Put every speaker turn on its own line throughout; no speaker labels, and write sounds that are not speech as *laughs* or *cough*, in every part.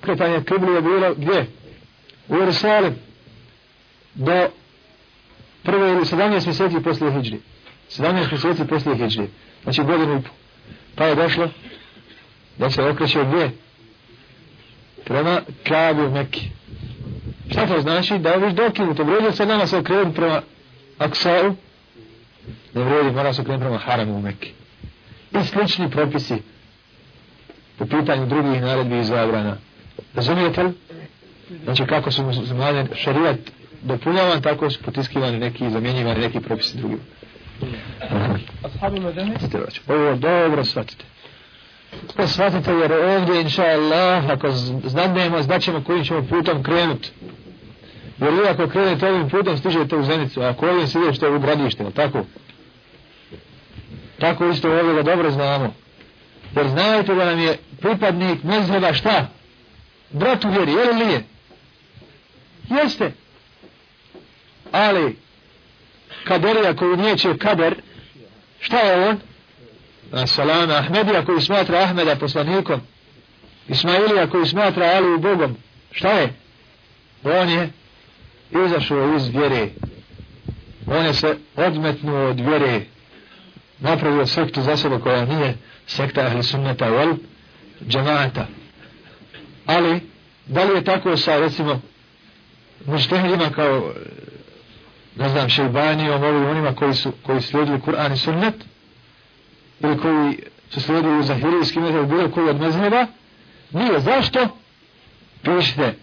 okretanje kibli je bilo gdje? U Jerusalim. Do prve ili 17 mjeseci poslije Hidžri. 17 mjeseci poslije Hidžri. Znači godinu i po. Pa je došlo da se okreće gdje? Prema u Mekki. Šta to znači? Da je već dokinuto. Vredi se danas se okrenuti prema Aksau. Ne vredi, mora se okrenuti prema Haramu u Mekki. I slični propisi po pitanju drugih naredbi i zabrana. Razumijete li? Znači kako su muslimani šarijat dopunjavan, tako su potiskivani neki i zamjenjivani neki propisi drugi. Ovo dobro shvatite. To shvatite jer ovdje, inša Allah, ako znadnemo, znaćemo kojim ćemo putom krenuti. Jer vi ako krenete ovim putom, stižete u zenicu, a ako ovim sidete u gradište, tako? Tako isto ovdje ga dobro znamo. Jer znajte da nam je pripadnik mezheba šta? Brat u vjeri, je li nije? Jeste. Ali, kaderija koju nijeće kader, šta je on? Salama Ahmedija koji smatra Ahmeda poslanikom, Ismailija koji smatra Aliju Bogom, šta je? On je izašao iz vjere. On je se odmetnuo od vjere. Napravio sektu za sebe koja nije sekta ahli sunnata wal džemata. Ali, da li je tako sa, recimo, muštehidima kao, e, ne znam, šeibanijom, ovim onima koji su, koji slijedili Kur'an i sunnet, ili koji su slijedili zahirijski metod, bilo koji od mezheba, nije. Zašto? Pišite,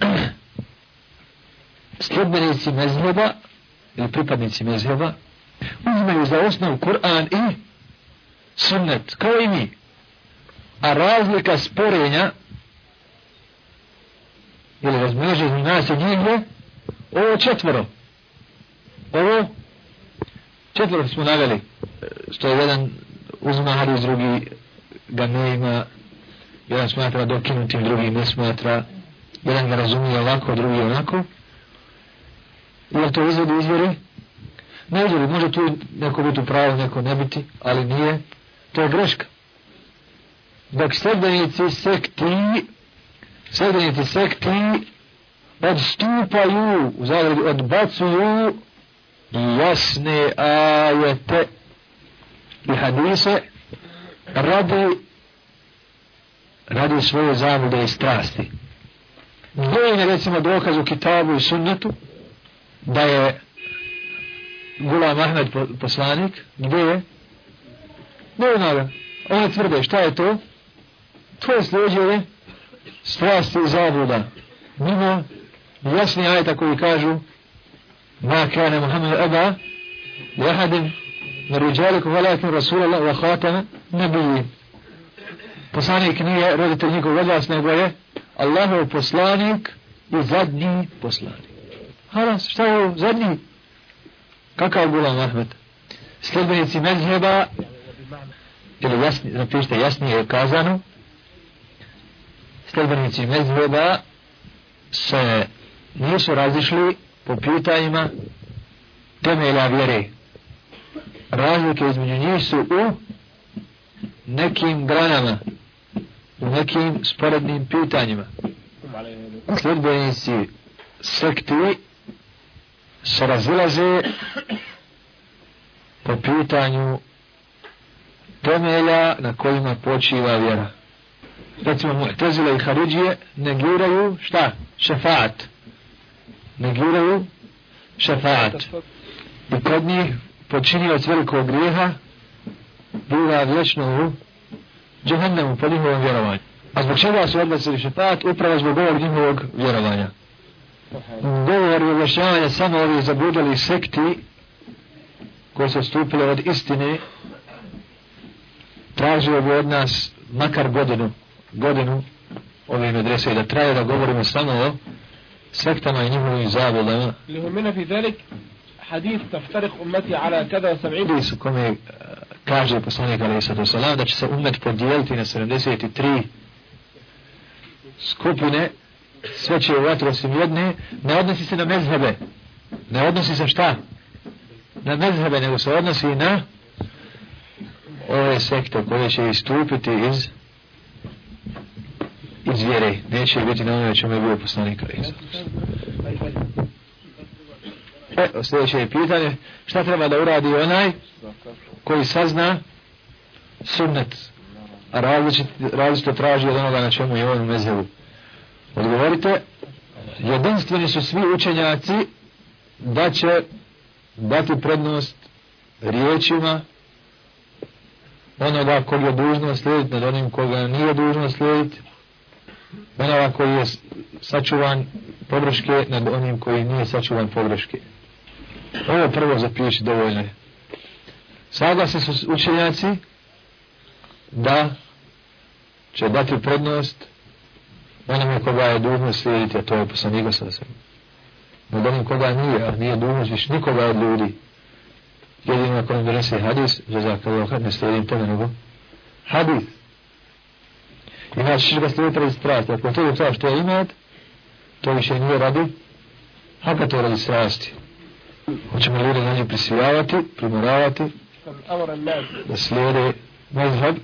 *clears throat* sljedbenici mezheba, ili pripadnici mezheba, uzmeju za osnovu Kur'an i sunnet, kao i mi. A razlika sporenja ili razmnoženje nas i njih je ovo četvoro. Ovo četvoro smo naveli, što je jedan uzma hadis, drugi ga ne ima, jedan smatra dokinutim, drugi ne smatra, jedan ga razumije ovako, drugi onako. I to izvodi izvjeri? Ne izvjeri, može tu neko biti upravo, neko ne biti, ali nije To je greška. Dok sredbenici sekti, sredbenici sekti odstupaju, u zagradi odbacuju jasne ajete i hadise radi radi svoje zamude i strasti. Gdje je recimo dokaz u kitabu i sunnetu da je Gulam Ahmed poslanik? Gdje je? Novinara. Oni tvrde, šta je to? To je sljeđenje strasti i zabluda. Mimo jasni ajta koji kažu Ma kane Muhammed Eba jahadim na ruđaliku valakim Rasulallah wa khatama nabiji. Poslanik nije roditelj njegov vladas, nego je Allahov poslanik i zadnji poslanik. Halas, šta je ovo? Zadnji? Kakav gulam Ahmed? Sljedbenici medheba ili jasni, napišite jasnije je kazano, sljedbenici mezheba se nisu razišli po pitanjima temelja vjere. Razlike između njih su u nekim granama, u nekim sporednim pitanjima. Sljedbenici sekti se razilaze po pitanju temelja na kojima počiva vjera. Recimo, Mu'tazila i Haridžije negiraju šta? Šefaat. Negiraju šefaat. I kod njih počinioc velikog grijeha biva vječno u džahannemu po njihovom vjerovanju. A zbog čega su odlazili šefaat? Upravo zbog ovog njihovog vjerovanja. Govor i oglašavanje samo ovih zabudali sekti koje su stupile od istine tražio bi od nas makar godinu, godinu ove medrese da traje da govorimo samo o sektama i njihovim zabudama.
Lihumina fi zalik hadith taftarik ala kada sab'in.
Hadith kome uh, kaže poslanik alaih sallatu salam da će se umet podijeliti na 73 skupine. Sve će u vatru osim jedne. Ne odnosi se na mezhebe. Ne odnosi se šta? Na mezhebe nego se odnosi na ove sekte koje će istupiti iz iz vjere. Neće biti na onome čemu je bio poslanik Isa. E, sljedeće je pitanje, šta treba da uradi onaj koji sazna sunnet, a različito, različito traži od onoga na čemu je on u mezevu? Odgovorite, jedinstveni su svi učenjaci da će dati prednost riječima onoga kog je dužno slijediti nad onim koga nije dužno slijediti onoga koji je sačuvan pogreške nad onim koji nije sačuvan pogreške. Ovo prvo zapiši dovoljno je. Saglasni su učenjaci da će dati prednost onome koga je dužno slijediti a to je poslanika sa sve nad onim koga nije a nije dužno više nikoga od ljudi. Jedino ako nam donese hadis, za zakalo ne slijedim tome nego hadis. I znači ćeš ga slijediti radi strasti. Ako to je to što je imat, to više nije radi, haka to radi strasti. Hoćemo ljudi na nju prisvijavati, primoravati, da slijede mezhab,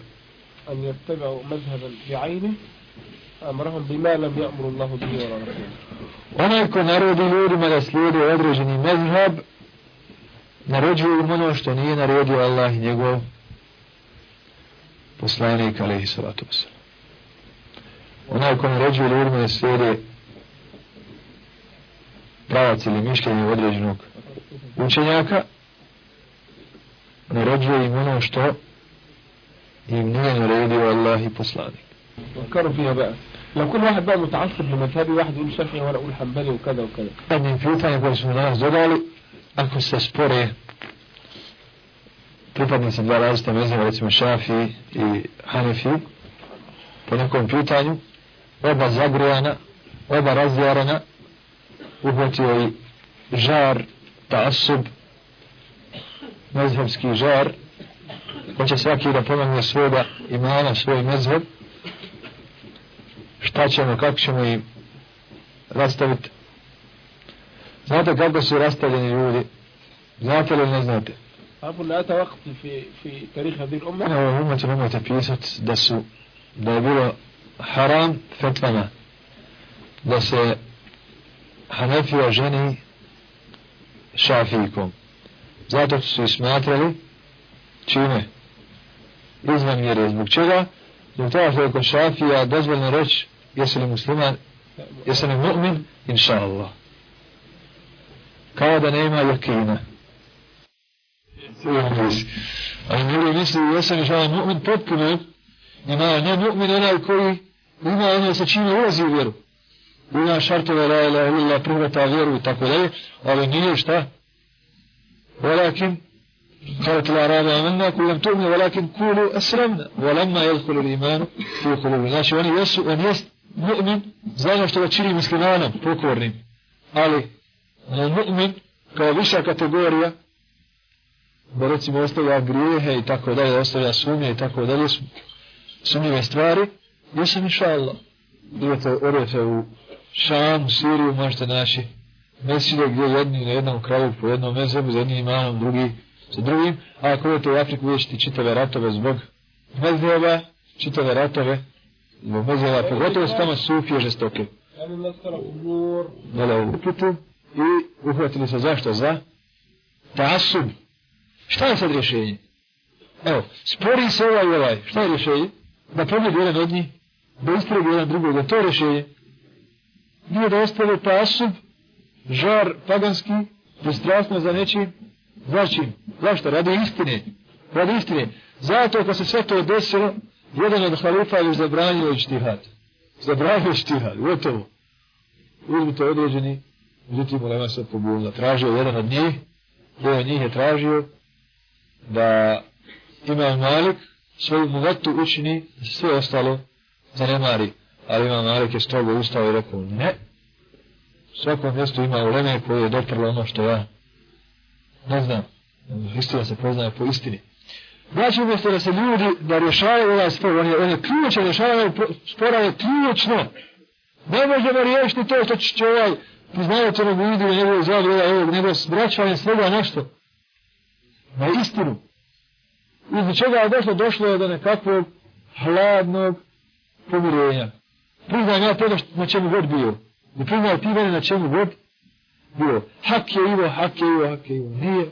أن يتبعوا مذهبا بعينه أمرهم بما لم يأمر الله به ولا رسوله.
Onaj ko narodi ljudima da slijede određeni mezhab, naređuju im ono što nije naredio Allah i njegov poslanik alaihi salatu wasalam. Onaj ko naređuje ljudima slijede pravac ili mišljenje određenog učenjaka, naređuje im ono što im nije naredio Allah i poslanik.
فكروا فيها بقى لو كل واحد بقى متعصب لمذهبي واحد يقول شافعي وأنا أقول حنبلي وكذا وكذا
Jednim pitanjem koje smo danas dodali, ako se spore pripadnici dva različita mezima, recimo Šafi i Hanefi, po nekom pitanju, oba zagrojana, oba razvjarana, uhvatio i žar, ta asub, mezhebski žar, hoće svaki da pomenuje svoga imana, svoj mezheb, šta ćemo, kako ćemo i rastaviti. Znate kako su rastavljeni ljudi? Znate li ne znate?
Abu la ta vakti fi, fi tarih Adil
Umma? Ne, Umma će nemojte pisat da su, da je bilo haram fetvama, da se Hanefija ženi šafijkom. Zato su i smatrali čime? Izvan mjere. Zbog čega? Zbog toga što je kod šafija dozvoljno reći jesi li musliman, jesi li mu'min, inša Allah. Kao da nema jakina. Ali ljudi misli, jesam inša Allah mu'min potpuno, ima ne mu'min onaj koji ima ono sa čime ulazi u vjeru. Ima šartove la ilaha illallah prihvata vjeru i tako dalje, ali nije šta? Walakin قالت الأعراب آمنا قل لم تؤمنوا ولكن قولوا أسلمنا ولما يدخل الإيمان في قلوبنا znači on jesu on jest mu'min znamo što ga čini muslimanom pokornim ali mu'min kao viša kategorija da recimo ostavlja grijehe i tako dalje, ostavlja sumnje i tako dalje, sumnjive stvari, ja sam inša Allah. Idete, odete u Šam, Siriju, možete naći mesile gdje jedni na jednom kraju po jednom mezebu, za jednim imanom, drugi sa drugim, a ako odete u Afriku vidjet ćete čitave ratove zbog mezeba, čitave ratove zbog mezeba, pogotovo su tamo sufije žestoke. Dole u uputu i uhvatili se zašto? Za tasub, Šta je sad rješenje? Evo, spori se ovaj i ovaj. Šta je rješenje? Da pobjedi jedan od njih, da istregu jedan drugog, da to je rješenje. Nije da ostave pasub, žar paganski, prestrasno za nečim, začin. Zašto? Radi istine. Radi istine. Zato kad se sve to desilo, jedan od halifa je zabranio i štihad. Zabranio i štihad. Gotovo. Uzmite određeni, međutim, ulema se pobunila. Tražio jedan od njih, jedan od njih je tražio, da ima Malik svoju muvetu učini sve ostalo zanemari. Ali imam Malik je strogo ustao i rekao ne. U svakom mjestu ima uleme koje je doprlo ono što ja ne znam. Istina se poznaje po istini. Znači umjesto da se ljudi da rješavaju ovaj spor, on je, on je ključno, rješavanje spora je ključno. Ne možemo riješiti to što će ovaj poznavati onog vidu i njegovu zadu, ovaj, nego s svega nešto na istinu. Iz čega je došlo? Došlo je do nekakvog hladnog pomirenja. Priznaj ja tebe na čemu god bio. I priznaj ti mene na čemu god bio. Hak je Ivo, hak je Ivo, hak je Ivo. Nije.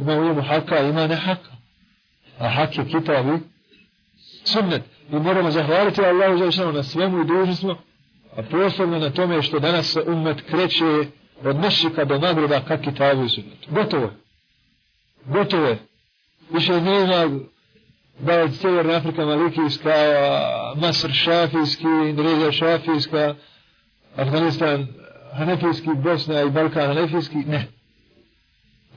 Ima u njemu haka, ima ne haka. A hak je kitab i sunnet. I moramo zahvaliti Allahu za išano na svemu i dužni smo. A posebno na tome što danas se umet kreće od mešika do nagreba ka kitabu i sunnetu. Gotovo je. Gotovo je. Više nema da je Sjeverna Afrika Malikijska, Masr Šafijski, Indonezija Šafijska, Afganistan Hanefijski, Bosna i Balkan Hanefijski, ne.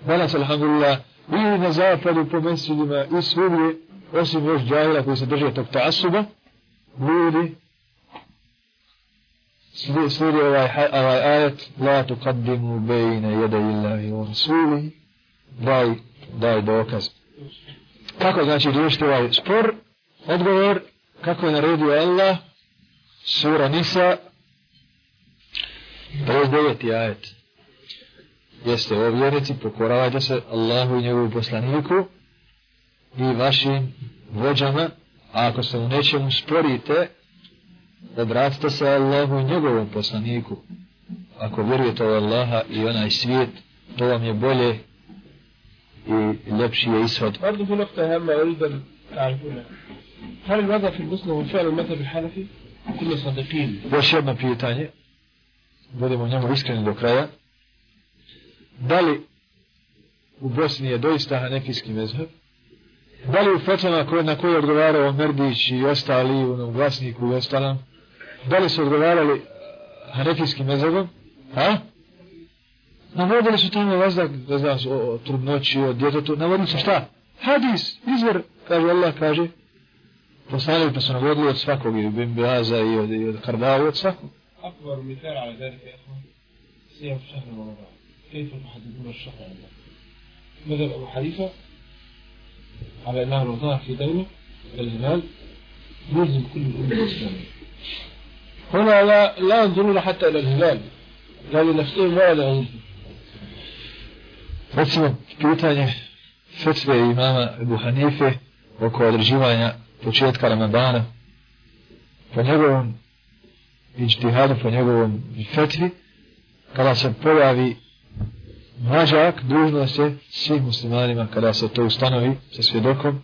Danas, alhamdulillah, i na zapadu po mesečima i svugdje, osim još džahila koji se drže tog tasuba, ljudi slijedi ovaj, ovaj ajet la tu kaddimu bejne jede illahi u rasuli daj, daj dokaz kako znači riješiti ovaj spor odgovor kako je naredio Allah sura Nisa 59. ajet jeste o vjernici pokoravajte se Allahu i njegovu poslaniku i vašim vođama a ako se u nečemu sporite obratite se Allahu i njegovom poslaniku ako vjerujete u Allaha i onaj svijet to vam je bolje i ljepši je ishod
برضه في نقطة هامة أريد أن تعرفونها هل الوضع في البوسنة هو فعل المذهب الحنفي؟ كنا صادقين
još jedno pitanje budemo njemu iskreni do kraja da li u Bosni je doista hanefijski mezheb da li u fetvama koje, na koje je odgovarao Merdić i ostali u onom glasniku i ostalom da li su odgovarali hanefijskim mezhebom a? Navodili su tamo vazdak da znam o, trudnoći o djetetu navodili su šta? hadis, izvor. Kaže Allah kaže poslanili pa su navodili od svakog i od Bimbiaza i od, i od Kardavu od svakog.
أكبر مثال على ذلك يا إخوان صيام شهر رمضان كيف تحددون الشهر عندنا مذهب أبو حنيفة على أنه لو ظهر في دولة الهلال يلزم كل الأمة الإسلامية هنا لا, لا ينظرون حتى إلى الهلال لا لنفسهم ولا لغيرهم
Recimo, pitanje fetve imama Ebu Hanife oko određivanja početka Ramadana po njegovom ičtihadu, po njegovom fetvi, kada se pojavi mlađak, dužno se svim muslimanima, kada se to ustanovi sa svjedokom,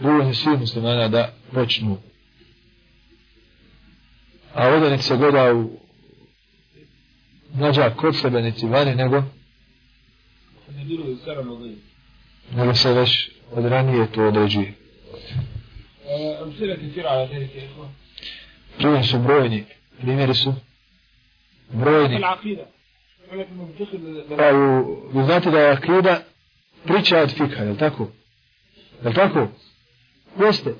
dužno se svim muslimanima da počnu. A ovdje se gleda u mlađak kod sebe, niti vani, nego
kandidiraju.
Nama se već od ranije to određuje.
Amsira.
Primjer su brojni. Primjeri su brojni. Pa, u, vi znate da je akida priča od fika, je li tako? Je li tako? Jeste.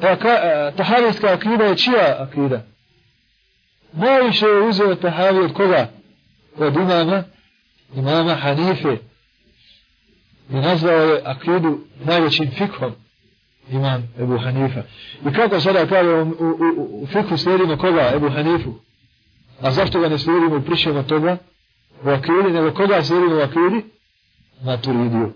Pa, ka, e, tahavijska akida je čija akida? Najviše je uzeo tahavij od koga? Od imama, imama Hanife i nazvao je akidu najvećim fikhom imam Ebu Hanifa. I kako sada kaže u, u, u, u fikhu slijedimo koga Ebu Hanifu? A zašto ga ne slijedimo i pričamo toga u akidu, nego koga slijedimo u akidu? Maturidiju.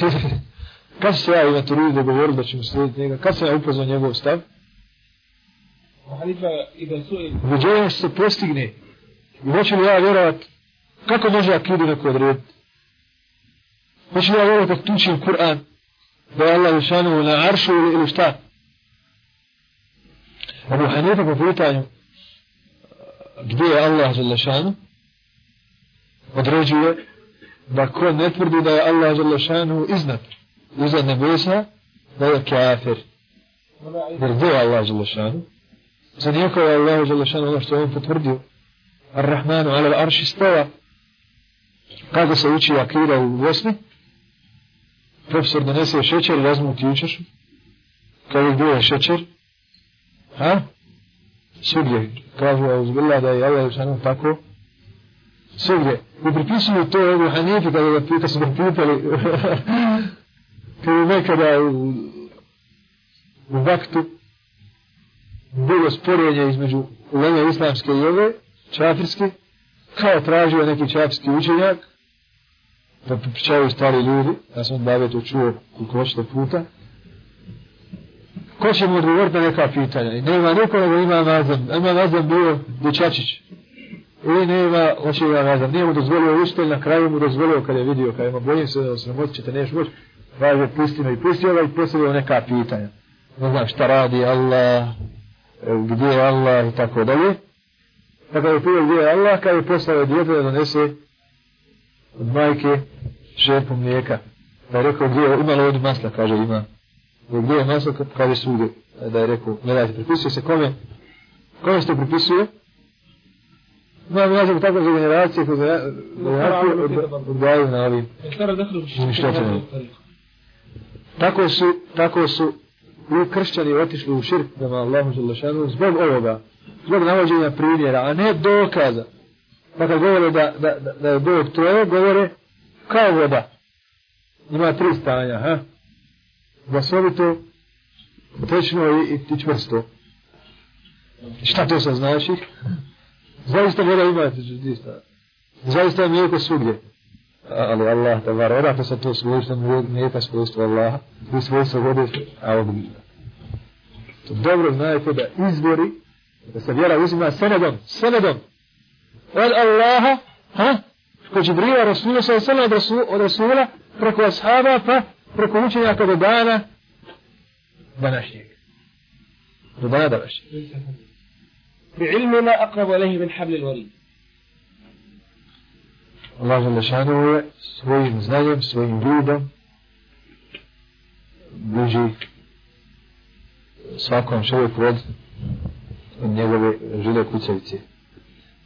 *laughs* Kad se ja i Maturidiju govorim da ćemo slijediti njega? Kad sam ja upoznao njegov stav?
Hanifa i Ben
Suri. Uveđenje se postigne. I hoću li ja vjerovati kako može akidu neko odrediti? Hoću li ja vjerovat ako tučim Kur'an da je Allah Žešanu na aršu ili, ili šta? Abu Hanifa po pitanju gdje je Allah Žešanu određuje da ko ne tvrdi da je Allah Žešanu iznad iznad nebesa da je kafir. Jer gdje je Allah Žešanu? Za nijeko je Allah Žešanu ono što je on potvrdio. Ar-Rahmanu ala l'arši stava. Kako se uči akida u Bosni? Profesor donese šećer, razmuti učeš. Kaže gdje je šećer? Ha? Svugdje. Kažu uzbillah da je Allah Žešanu tako. Svugdje. I pripisuju to Ebu Hanifi kada ga pita su ga pitali. *laughs* kada nekada u, u vaktu bilo sporenje između uleme islamske i ove, čafirske, kao tražio neki čafirski učenjak, da pričaju stari ljudi, ja sam od bave to čuo koliko hoćete puta, ko će mu odgovoriti na neka pitanja? I nema niko nego ima mazam. Ima mazam bio dječačić. I nema, očeva ima. Nije mu dozvolio učitelj, na kraju mu dozvolio kad je vidio, kad ima bojim se da se ne moći ćete neš moći. Kaže, pusti me i pustio ga i postavio neka pitanja. Ne znam šta radi Allah, gdje je Allah i tako dalje. Pa kada je pitao gdje je Allah, kada je poslao djete da donese od majke šerpu mlijeka. Pa je rekao gdje je, imalo od masla, kaže ima. Da gdje je maslo, kaže svugdje. Da je rekao, ne dajte, pripisuje se kome? Kome se to pripisuje? Imam ja znam tako za generacije, za generacije odgajaju na ovim izmišljačima. Tako su, tako su i kršćani otišli u širk prema Allahu Đelešanu zbog ovoga, zbog navođenja primjera, a ne dokaza. Pa kad govore da, da, da, da je Bog troje, govore kao voda. Ima tri stanja, ha? Vasovito, tečno i, i, i čvrsto. Šta to sad znači? Zaista voda ima tri stanja. Zaista je mlijeko svugdje. Ali Allah, da var, odakle se to svojstvo, mlijeka svojstvo Allaha, i svojstvo vode, a. To dobro znajete da izvori, da se vjera uzima senedom, senedom, od Allaha, ha? Ko Džibrila, Rasula, sa osana od, Rasul, od Rasula, preko ashaba, pa preko učenjaka do dana današnjeg. Do dana današnjeg.
بعلمنا أقرب إليه من حبل الوريد
Allah Želešanu je svojim znanjem, svojim ljudom bliži svakom čovjeku od njegove žile kucavice.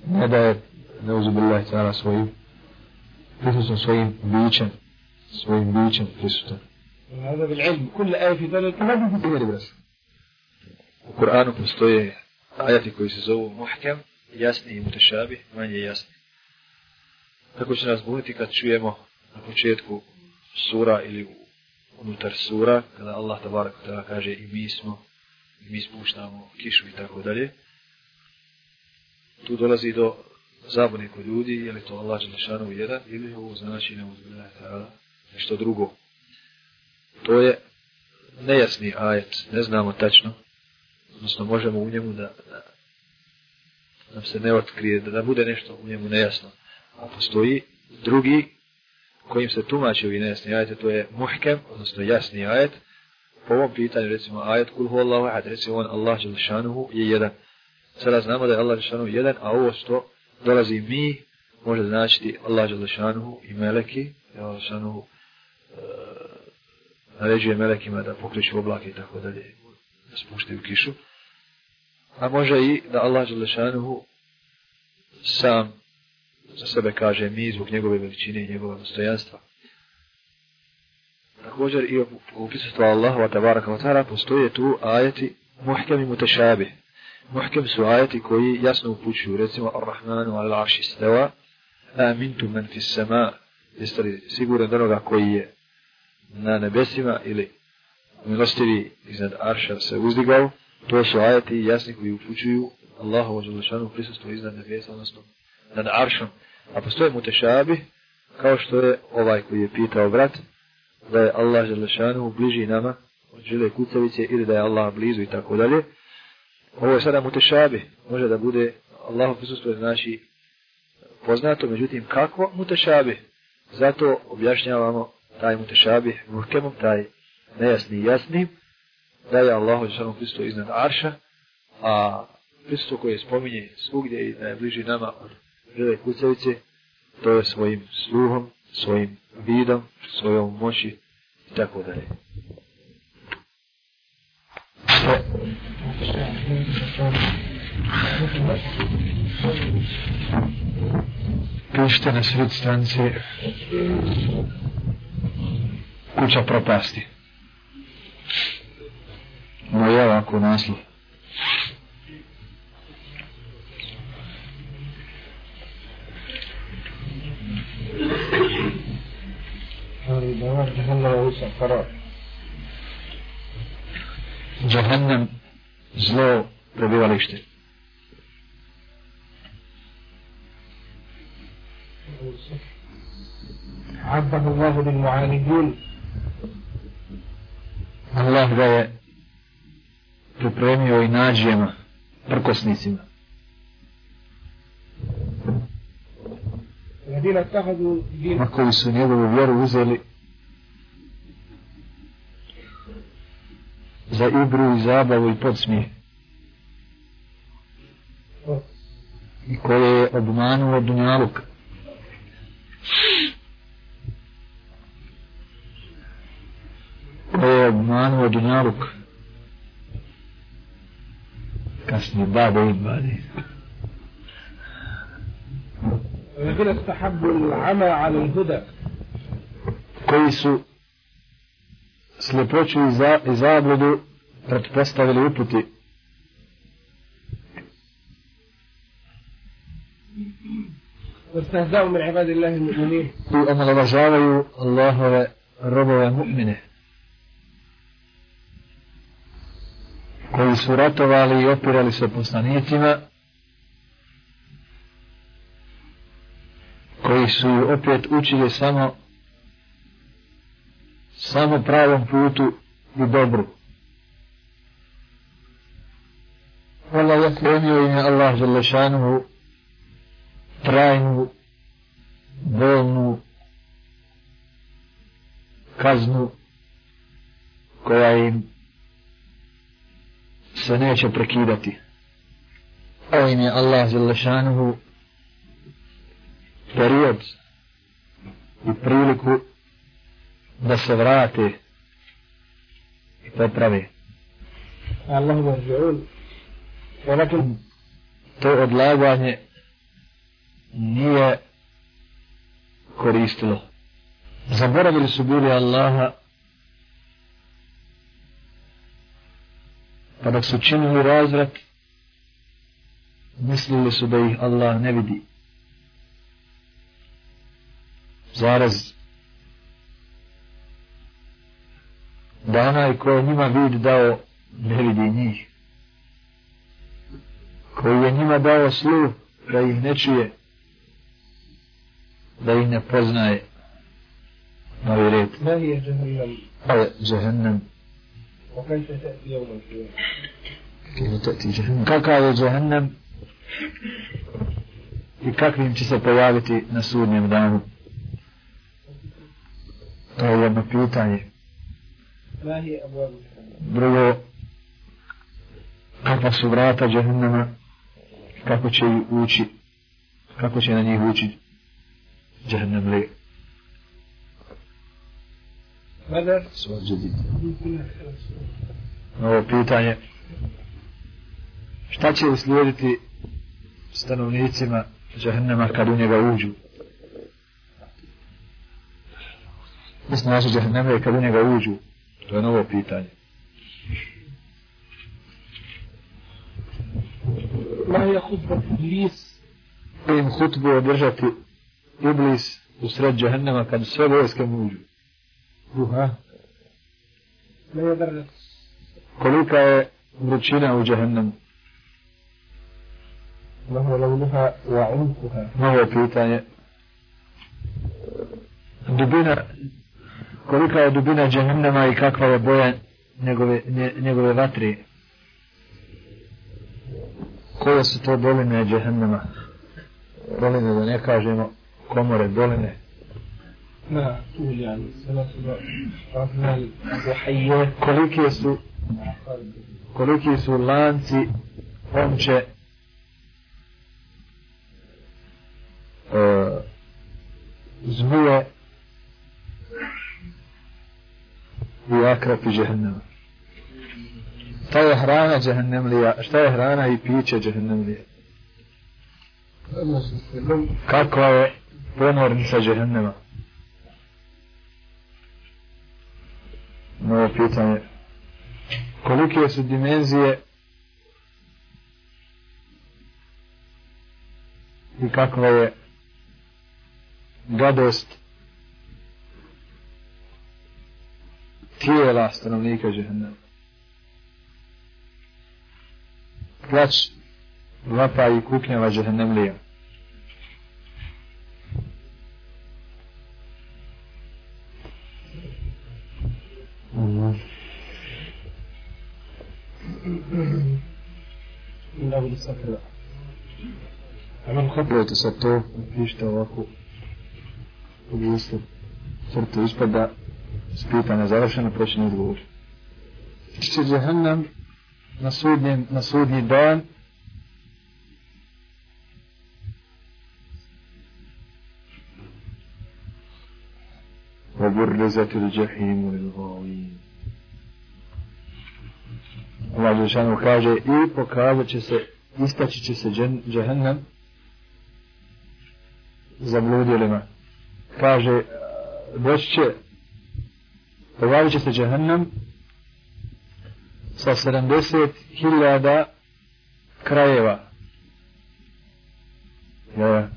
Ne da je neuzubillah ta'ala svojim prisutom svojim bićem, svojim bićem prisutom.
هذا بالعلم كل آية في ذلك ما
Primjeri U Kur'anu postoje ajati koji se zovu muhkem, jasni i mutešabi, manje jasni. Kako će nas buniti kad čujemo na početku sura ili unutar sura, kada Allah tabarak tada kaže i mi smo, i mi spuštamo kišu i tako dalje. Tu dolazi do zabune kod ljudi, je li to Allah Đelešanu jedan, ili ovo znači ne nešto drugo. To je nejasni ajet, ne znamo tačno, odnosno možemo u njemu da, da nam se ne otkrije, da, da bude nešto u njemu nejasno. A postoji drugi kojim se tumači ovi nejasni ajete, to je muhkem, odnosno jasni ajet. Po ovom pitanju, recimo, ajet kul hu Allahu ahad, recimo on Allah Đelšanuhu je jedan. Sada znamo da je Allah Đelšanuhu jedan, a ovo što dolazi mi, može značiti Allah Đelšanuhu i meleki, Allah Đelšanuhu e, naređuje melekima da pokriču oblake i tako dalje, da spuštaju kišu. A može i da Allah Đelšanuhu sam za sebe kaže mi zbog njegove veličine i njegove dostojanstva. Također i u prisutstvu Allahova tabaraka wa ta'ala postoje tu ajeti muhkem i mutešabi. Muhkem su ajeti koji jasno upućuju, recimo Ar-Rahmanu al-Arši steva, amintu men fis sama, jeste li siguran onoga koji je na nebesima ili milostivi iznad arša se uzdigao, to su ajeti jasni koji upućuju Allahovu želešanu prisustvo iznad nebesa, odnosno nad aršom. A postoje mutešabi, kao što je ovaj koji je pitao brat, da je Allah želešanu bliži nama od žile kucavice ili da je Allah blizu i tako dalje. Ovo je sada mutešabi, može da bude Allahu prisustvo znači poznato, međutim kako mutešabi? Zato objašnjavamo taj mutešabi muhkemom, taj nejasni i jasni, da je Allah želešanu prisustvo iznad arša, a prisustvo koje spominje svugdje i da je bliži nama od žele kucavice, to je svojim sluhom, svojim vidom, svojom moći i tako dalje. Pišite na sred stranice kuća propasti. Moja ovako naslov. Jahannam zlo prebivalište.
عبد الله بالمعاندين
Allah ga je pripremio i nađijema, prkosnicima.
الذين اتخذوا دين
Ma koji su njegovu vjeru uzeli igru i zabavu i podsmijeh. I koje je obmanuo Dunjaluk. Koje je obmanuo Dunjaluk. Kasnije babe i bade.
الذين استحبوا العمى على الهدى
koji su sljepoću i, za, i zabludu pretpostavili uputi.
واستهزأوا من عباد الله المؤمنين
I omalovažavaju Allahove robove mu'mine. Koji su ratovali i opirali se poslanicima. Koji su opet učili samo samo pravom putu i dobru. Allah je plenio ime Allah Želešanu trajnu bolnu kaznu koja im se neće prekidati. Ovo im je Allah Želešanu period i priliku da se vrate i poprave.
Allah vam
želeo ولكن nije لاغواني نية su bili Allaha الله dok su činili razvrat mislili su da ih Allah ne vidi. Zaraz da onaj ko njima vid dao ne vidi njih koji je njima dao sluh da ih ne čuje, da ih ne poznaje novi red. Ne je džehennem.
Ali džehennem.
Kakav je džehennem? I kakvim će se pojaviti na sudnjem danu? To je jedno pitanje. Drugo, kakva su vrata džehennema? Vrata? kako će ući? Kako će na njih ući? Džahnem li? Ovo pitanje. Šta će uslijediti stanovnicima džahnema kad u njega uđu? Mislim naše džahneme kad u njega uđu. To je novo pitanje.
Laja hutba iblis.
Im hutbu održati iblis u sred džahnama kad sve vojske mu uđu.
Duha. je drnac.
Kolika je vrućina u džahnamu?
Mahu lavnuha wa umkuha.
Novo pitanje. Dubina, kolika je dubina džahnama i kakva je boja njegove, njegove vatre? koje su to doline džehennema? Doline da ne kažemo komore doline.
Na, uljani, sada su da.
Koliki su, koliki su lanci, omče, e, zmije i akrapi džehennema. Šta je hrana džehennemlija? Šta je hrana i piće džehennemlija? Kakva je ponornica džehennema? Novo pitanje. Kolike su dimenzije i kakva je gadost tijela stanovnika džehennema. plać vapa i kuknjava džehennemlija.
Da budu sakrila. A
nam hoplajte sad to, pišite ovako u listu crtu ispada, spita nezavršena, počne odgovor. Čiče džehennem, na sudnjem, na sudnji dan وبرزت الجحيم للغاوين Allah Žešanu kaže i pokazat će se, istaći će se džen, džahannam zabludjelima. Kaže, doći će, pojavit će se džahannam sa 70.000 krajeva. Ja,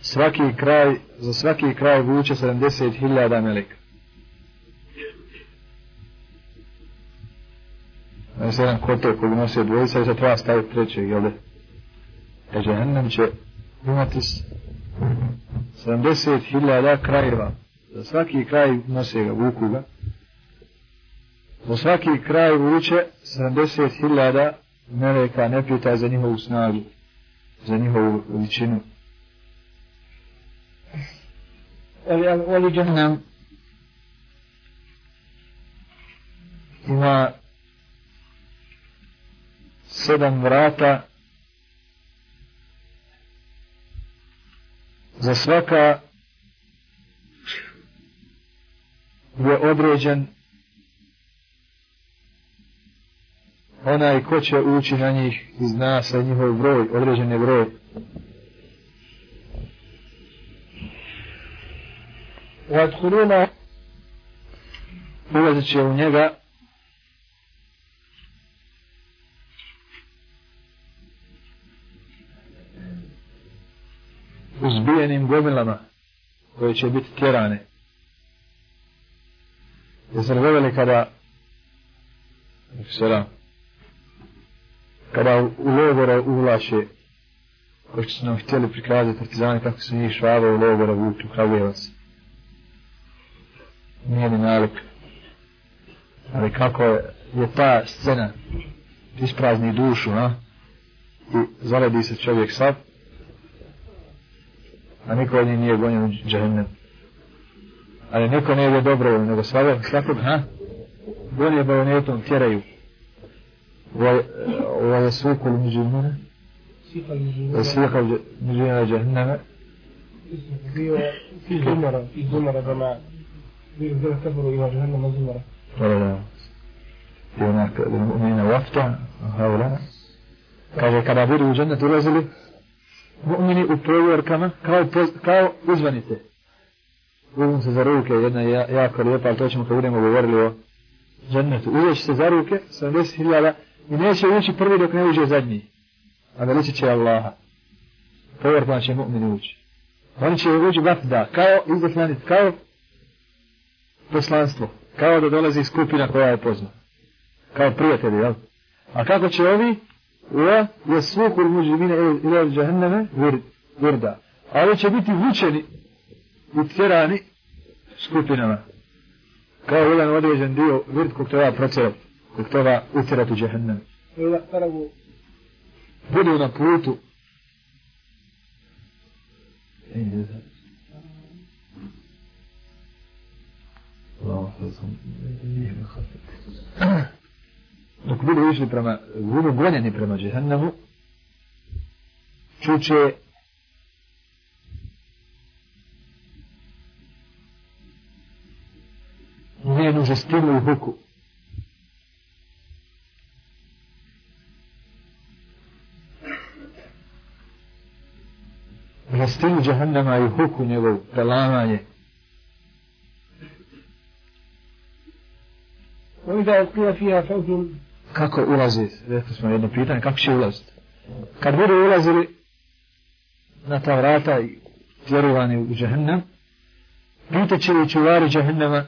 svaki kraj, za svaki kraj vuče 70.000 meleka. Znači se jedan kotor koji nosi dvojica i sad treba staviti trećeg, jel da? E džahannam će imati 70.000 krajeva. Za svaki kraj nose ga, vuku ga. Za svaki kraj vuče 70.000 meleka, ne pita za njihovu snagu, za njihovu veličinu. Oli džahannam ima sedam vrata za svaka je određen onaj ko će ući na njih zna sa njihov broj, određen je broj.
Vatkuluna
ulazit će u njega uzbijenim gomilama koje će biti tjerane. Jesi gledali kada Salam kada u logore uvlaše koji su nam htjeli prikazati partizani kako su njih švaba u logore vuču Kragujevac. Nije ni nalik. Ali kako je ta scena isprazni dušu, a? I zaledi se čovjek sad, a niko od njih nije gonjen u džahennem. Ali niko ne ide dobro, nego svakog, svakog, ha? Gonje bajonetom, tjeraju. ويسوق المجرمون يسوق المجرمون جهنم.
في زمرة في زمرة جماعة الذين كفروا إلى جهنم زمرة
هناك المؤمنين وفتا هؤلاء. كاجي كنابير وجنة رزلي مؤمني اطرور كما؟ كاو بوز كاو بوزبانيتي وزن سزاروك يدنا يا كريوبا التوشم كبيرين وغيرلو جنة ويش سزاروك؟ سنريس هلالا i neće ući prvi dok ne uđe zadnji. A veličit će Allaha. Provjerkama znači će mu'min ući. Oni će ući vatda, kao izaslanica kao poslanstvo kao da dolazi skupina koja je pozna. Kao prijatelji jel? A kako će ovi? Wa yasluku al-mujrimina ila al-jahannama wirda. Ali će biti vučeni i tjerani skupinama. Kao jedan određen dio vird kog treba procerati, zbog toga utjerati u
džehennem.
Budu na putu. E, Dok budu išli prema, budu gonjeni prema džehennemu, čuće njenu žestinu i huku. na stilu džahannama i huku njegov
pelavanje.
Kako ulazi? Rekli smo jedno pitanje, kako će ulaziti? Kad budu ulazili na ta vrata i vjerovani u džahannam, pitat će li čuvari džahannama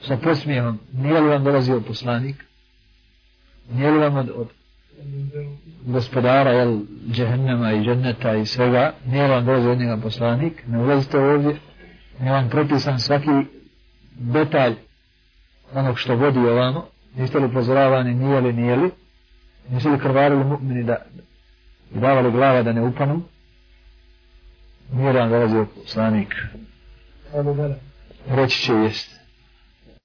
sa posmijehom, nije li vam dolazio poslanik? Nije li vam od, od gospodara jel, džehennema i dženneta i svega, nije vam dolazio od njega poslanik, ne ulazite ovdje, nije vam propisan svaki detalj onog što vodi ovamo, niste li upozoravani, nije li, nije li, niste li krvarili mu'mini da, da davali glava da ne upanu, nije vam dolazio poslanik. Reći će jest.